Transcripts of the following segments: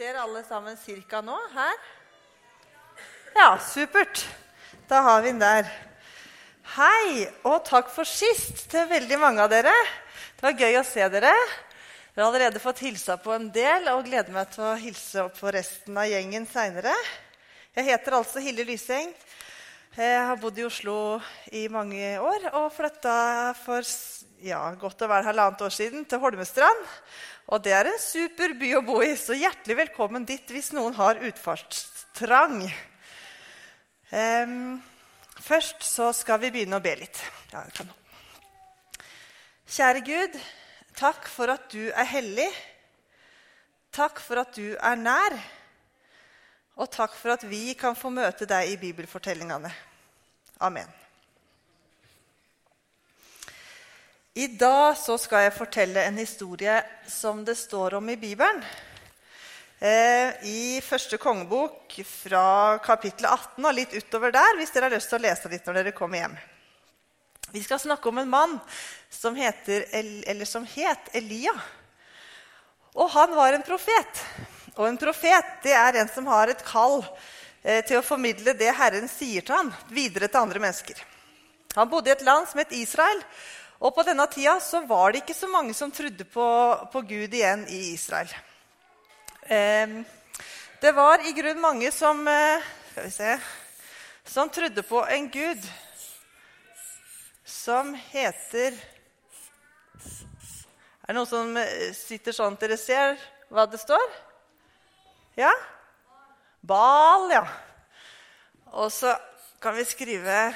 Ser alle sammen cirka nå? Her? Ja, supert. Da har vi den der. Hei, og takk for sist til veldig mange av dere. Det var gøy å se dere. Dere har allerede fått hilsa på en del og gleder meg til å hilse opp på resten av gjengen seinere. Jeg heter altså Hille Lyseng. Jeg har bodd i Oslo i mange år og flytta for ja, godt og vel halvannet år siden til Holmestrand. Og det er en super by å bo i, så hjertelig velkommen dit hvis noen har utfartstrang. Um, først så skal vi begynne å be litt. Ja, Kjære Gud, takk for at du er hellig. Takk for at du er nær. Og takk for at vi kan få møte deg i bibelfortellingene. Amen. I dag så skal jeg fortelle en historie som det står om i Bibelen. Eh, I første kongebok fra kapittel 18 og litt utover der, hvis dere har lyst til å lese litt når dere kommer hjem. Vi skal snakke om en mann som, heter, som het Elia. Og han var en profet. Og en profet det er en som har et kall eh, til å formidle det Herren sier til ham, videre til andre mennesker. Han bodde i et land som het Israel. Og på denne tida så var det ikke så mange som trodde på, på Gud igjen i Israel. Eh, det var i grunn mange som eh, Skal vi se Som trodde på en gud som heter Er det noen som eh, sitter sånn at dere ser hva det står? Ja? Bal, ja. Og så kan vi skrive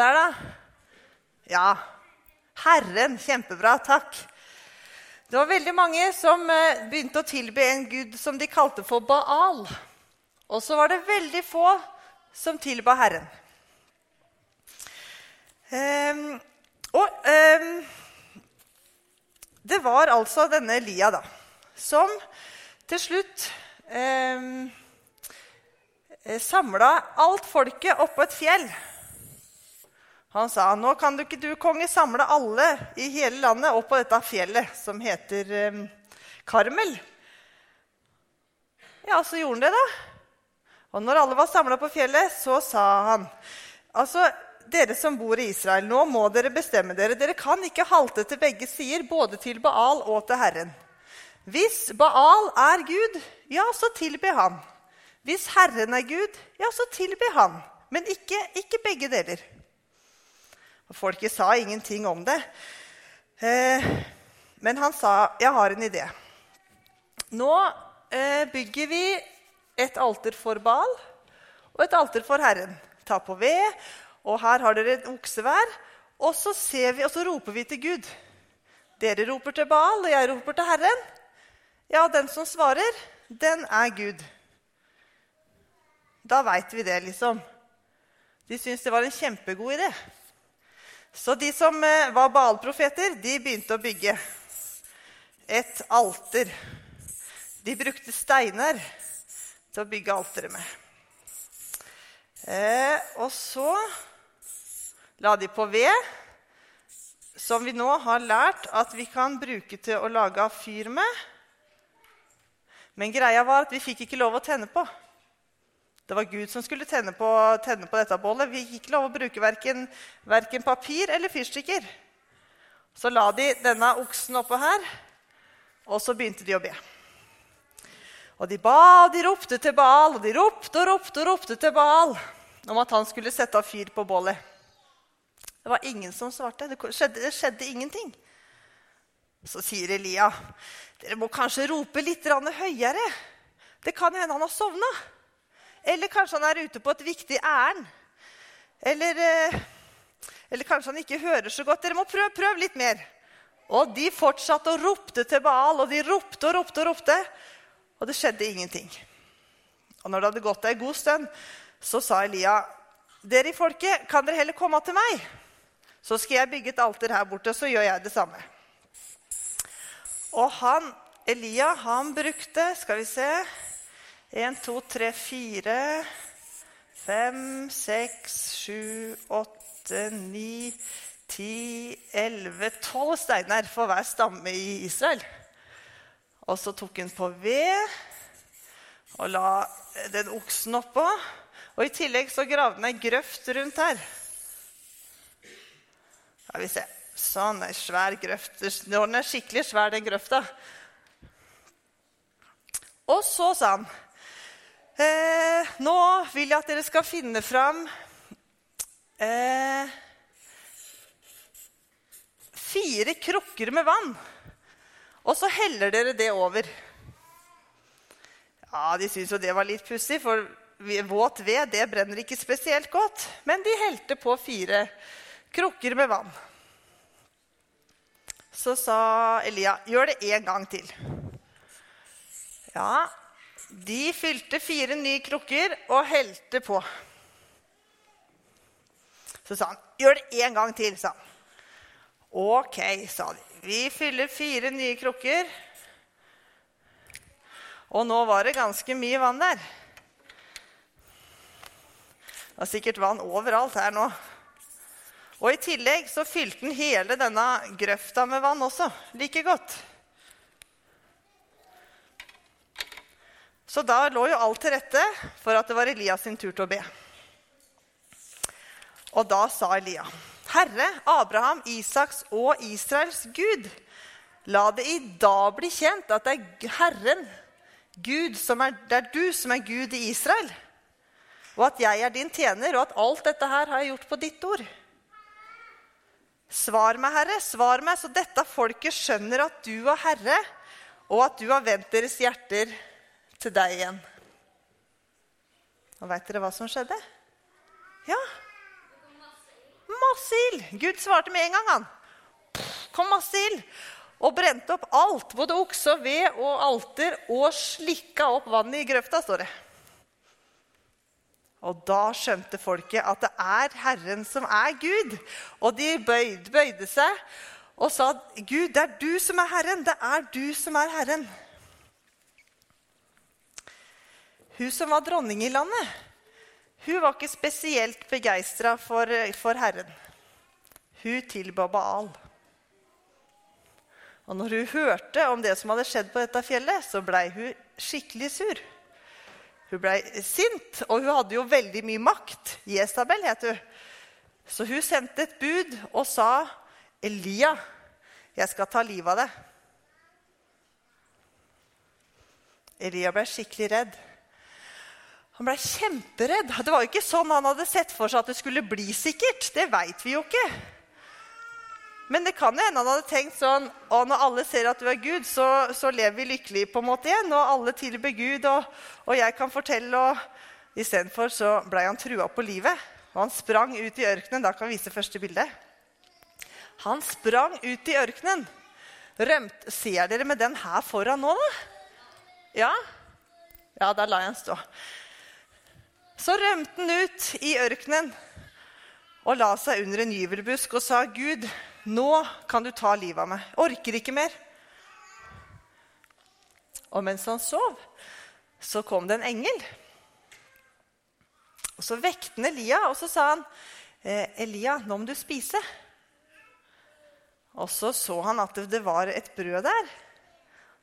Der, da. Ja. Herren. Kjempebra. Takk. Det var veldig mange som eh, begynte å tilbe en gud som de kalte for Baal. Og så var det veldig få som tilba Herren. Um, og um, det var altså denne Elia da, som til slutt um, samla alt folket oppå et fjell. Han sa nå kan du ikke du, konge, samle alle i hele landet opp på dette fjellet som heter eh, Karmel. Ja, så gjorde han det, da. Og når alle var samla på fjellet, så sa han altså, dere som bor i Israel, nå må dere bestemme dere. Dere kan ikke halte til begge sider, både til Baal og til Herren. Hvis Baal er Gud, ja, så tilbe han. Hvis Herren er Gud, ja, så tilbe han. Men ikke, ikke begge deler. Folket sa ingenting om det. Eh, men han sa, 'Jeg har en idé'. Nå eh, bygger vi et alter for Bal og et alter for Herren. Ta på ved, og her har dere en oksevær. Og så, vi, og så roper vi til Gud. Dere roper til Bal, og jeg roper til Herren. Ja, den som svarer, den er Gud. Da veit vi det, liksom. De syntes det var en kjempegod idé. Så de som eh, var Baal-profeter, de begynte å bygge et alter. De brukte steiner til å bygge alteret med. Eh, og så la de på ved, som vi nå har lært at vi kan bruke til å lage fyr med. Men greia var at vi fikk ikke lov å tenne på. Det var Gud som skulle tenne på, tenne på dette bålet. Vi gikk lov å bruke verken, verken papir eller fyrstikker. Så la de denne oksen oppå her, og så begynte de å be. Og de ba, og de ropte til Baal, og de ropte og ropte og ropte til Baal om at han skulle sette av fyr på bålet. Det var ingen som svarte. Det skjedde, det skjedde ingenting. Så sier Elia, dere må kanskje rope litt høyere. Det kan hende han har sovna. Eller kanskje han er ute på et viktig ærend. Eller, eh, eller, kanskje han ikke hører så godt. Dere må prøve, prøve litt mer. Og de fortsatte og ropte til Baal, og de ropte og ropte og ropte. Og det skjedde ingenting. Og når det hadde gått ei god stund, så sa Elia, 'Dere i folket, kan dere heller komme til meg?' 'Så skal jeg bygge et alter her borte, så gjør jeg det samme.' Og han, Elia han brukte Skal vi se 1, 2, 3, 4, 5, 6, 7, 8, 9, ti, elleve, tolv steiner for hver stamme i Israel. Og så tok han på ved og la den oksen oppå. Og i tillegg så gravde han ei grøft rundt her. Ja, vi ser. Sånn, ei svær grøft. Den er skikkelig svær, den grøfta. Og så sa han eh, Nå vil jeg at dere skal finne fram eh, fire krukker med vann. Og så heller dere det over. Ja, De syntes jo det var litt pussig, for våt ved det brenner ikke spesielt godt. Men de helte på fire krukker med vann. Så sa Elia, 'Gjør det en gang til.' Ja, de fylte fire nye krukker og helte på. Så sa han, 'Gjør det en gang til', sa han. Ok, sa de. Vi fyller fire nye krukker. Og nå var det ganske mye vann der. Det er sikkert vann overalt her nå. Og i tillegg så fylte han hele denne grøfta med vann også. Like godt. Så da lå jo alt til rette for at det var Elias sin tur til å be. Og da sa Elia, Herre, Abraham, Isaks og Israels Gud, la det i dag bli kjent at det er Herren, Gud, som er, det er du som er Gud i Israel, og at jeg er din tjener, og at alt dette her har jeg gjort på ditt ord. Svar meg, Herre, svar meg, så dette folket skjønner at du er Herre, og at du har vendt deres hjerter til deg igjen. Og veit dere hva som skjedde? Ja, masse ild. Gud svarte med en gang, han. kom masse ild. Og brente opp alt, både okse og ved og alter, og slikka opp vannet i grøfta, står det. Og da skjønte folket at det er Herren som er Gud. Og de bøyde, bøyde seg og sa, 'Gud, det er du som er Herren. Det er du som er Herren.' Hun som var dronning i landet, hun var ikke spesielt begeistra for, for, Herren. Hun tilba Baal. Og når hun hørte om det som hadde skjedd på dette fjellet, så blei hun skikkelig sur. Hun blei sint, og hun hadde jo veldig mye makt. Jesabel het hun. Så hun sendte et bud og sa, 'Elia, jeg skal ta livet av deg.' Elia ble skikkelig redd. Han ble kjemperedd. Det var jo ikke sånn han hadde sett for seg at det skulle bli sikkert. Det veit vi jo ikke. Men det kan jo hende han hadde tenkt sånn Og når alle ser at du er Gud, så, så lever vi lykkelig på en måte igjen. Og alle tilber Gud, og, og jeg kan fortelle og Istedenfor så blei han trua på livet. Og han sprang ut i ørkenen. Da kan vi vise første bilde. Han sprang ut i ørkenen. Rømt. Ser dere med den her foran nå, da? Ja? Ja, da lar jeg den stå. Så rømte han ut i ørkenen og la seg under en gyvelbusk og sa, 'Gud, nå kan du ta livet av meg. Orker ikke mer.' Og mens han sov, så kom det en engel. Og Så vekte han Elia, og så sa han, eh, 'Elia, nå må du spise.' Og så så han at det var et brød der.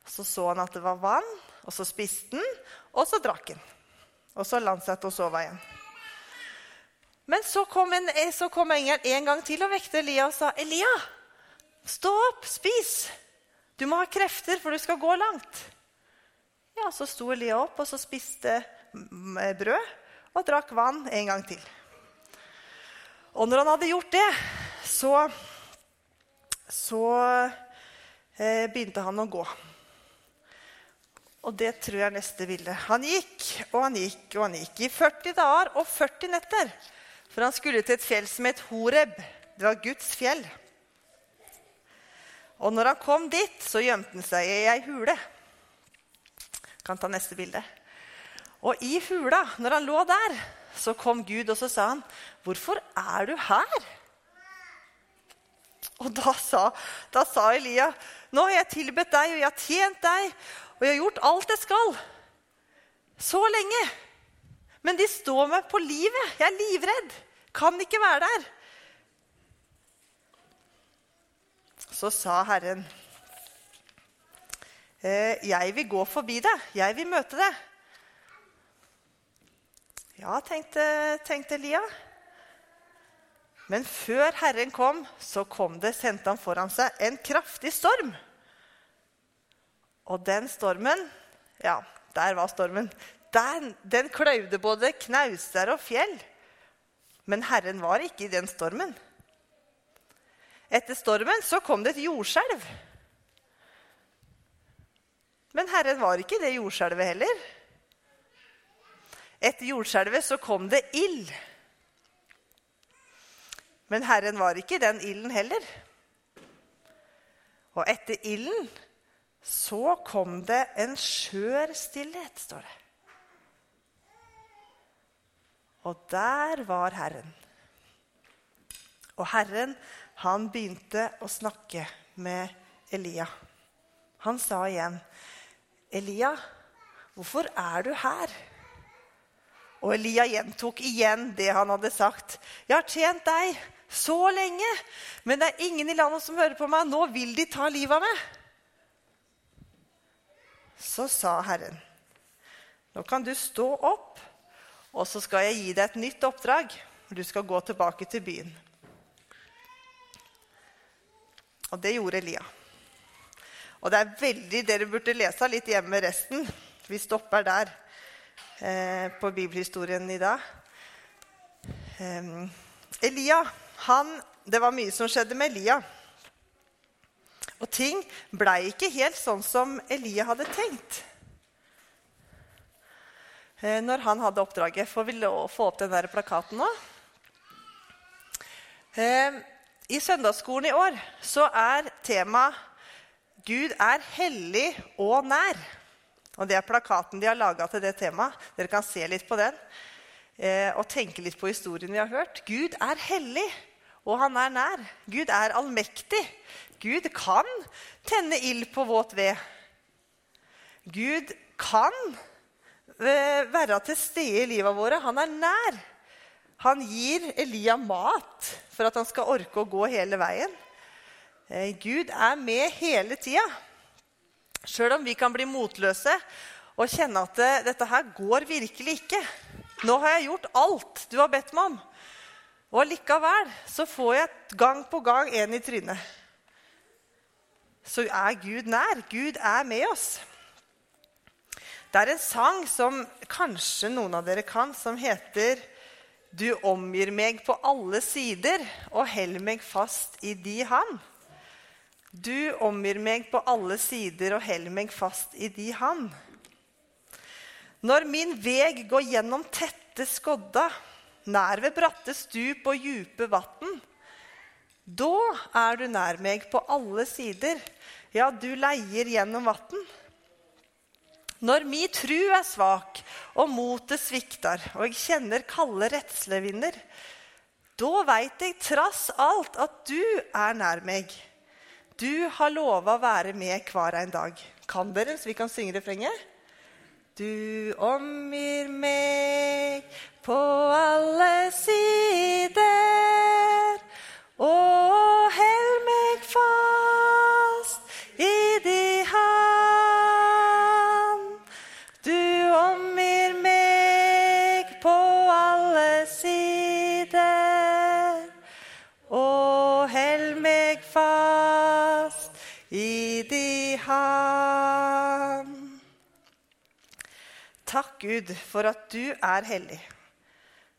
Så så han at det var vann, og så spiste han, og så drakk han. Og så la og sove igjen. Men så kom, en, eh, så kom engelen en gang til og vekte Elia og sa, 'Elia, stå opp, spis. Du må ha krefter, for du skal gå langt.' Ja, Så sto Elia opp, og så spiste brød og drakk vann en gang til. Og når han hadde gjort det, så, så eh, begynte han å gå. Og det tror jeg neste bilde. Han gikk og han gikk og han gikk i 40 dager og 40 netter. For han skulle til et fjell som het Horeb. Det var Guds fjell. Og når han kom dit, så gjemte han seg i ei hule. Kan ta neste bilde. Og i hula, når han lå der, så kom Gud, og så sa han, 'Hvorfor er du her?' Og da sa, da sa Elia, 'Nå har jeg tilbedt deg, og jeg har tjent deg.' Og jeg har gjort alt jeg skal. Så lenge. Men de står meg på livet. Jeg er livredd. Kan ikke være der. så sa Herren eh, Jeg vil gå forbi deg. Jeg vil møte deg. Ja, tenkte, tenkte Elia. Men før Herren kom, så kom det, sendte han foran seg en kraftig storm. Og den stormen Ja, der var stormen. Den, den kløyvde både knauser og fjell. Men Herren var ikke i den stormen. Etter stormen så kom det et jordskjelv. Men Herren var ikke i det jordskjelvet heller. Etter jordskjelvet så kom det ild. Men Herren var ikke i den ilden heller. Og etter ilden så kom det en skjør stillhet, står det. Og der var Herren. Og Herren, han begynte å snakke med Elia. Han sa igjen, 'Elia, hvorfor er du her?' Og Elia gjentok igjen det han hadde sagt. 'Jeg har tjent deg så lenge, men det er ingen i landet som hører på meg. Nå vil de ta livet av meg.' Så sa Herren, 'Nå kan du stå opp, og så skal jeg gi deg et nytt oppdrag. Du skal gå tilbake til byen.' Og det gjorde Elia. Og det er veldig, Dere burde lese litt hjemme resten. Vi stopper der eh, på bibelhistorien i dag. Eh, Elia, han, Det var mye som skjedde med Elia. Og ting blei ikke helt sånn som Elia hadde tenkt. Eh, når han hadde oppdraget. Får vi få opp den der plakaten nå? Eh, I søndagsskolen i år så er temaet 'Gud er hellig og nær'. Og Det er plakaten de har laga til det temaet. Dere kan se litt på den eh, og tenke litt på historien vi har hørt. Gud er hellig, og han er nær. Gud er allmektig. Gud kan tenne ild på våt ved. Gud kan eh, være til stede i livet våre. Han er nær. Han gir Elia mat for at han skal orke å gå hele veien. Eh, Gud er med hele tida. Sjøl om vi kan bli motløse og kjenne at dette her går virkelig ikke. Nå har jeg gjort alt du har bedt meg om. Og allikevel så får jeg gang på gang en i trynet. Så er Gud nær. Gud er med oss. Det er en sang som kanskje noen av dere kan, som heter Du omgir meg på alle sider og held meg fast i di hand. Du omgir meg på alle sider og holder meg fast i di hand. Når min veg går gjennom tette skodda, nær ved bratte stup og djupe vatn, da er du nær meg på alle sider, ja, du leier gjennom vatn. Når mi tru er svak og motet svikter, og jeg kjenner kalde redslevinder, da veit jeg trass alt at du er nær meg. Du har lova å være med hver en dag. Kan dere, så vi kan synge refrenget? Du omgir meg på alle sider. Og Gud, for at du er hellig.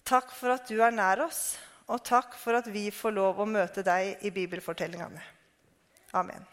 Takk for at du er nær oss, og takk for at vi får lov å møte deg i bibelfortellingene. Amen.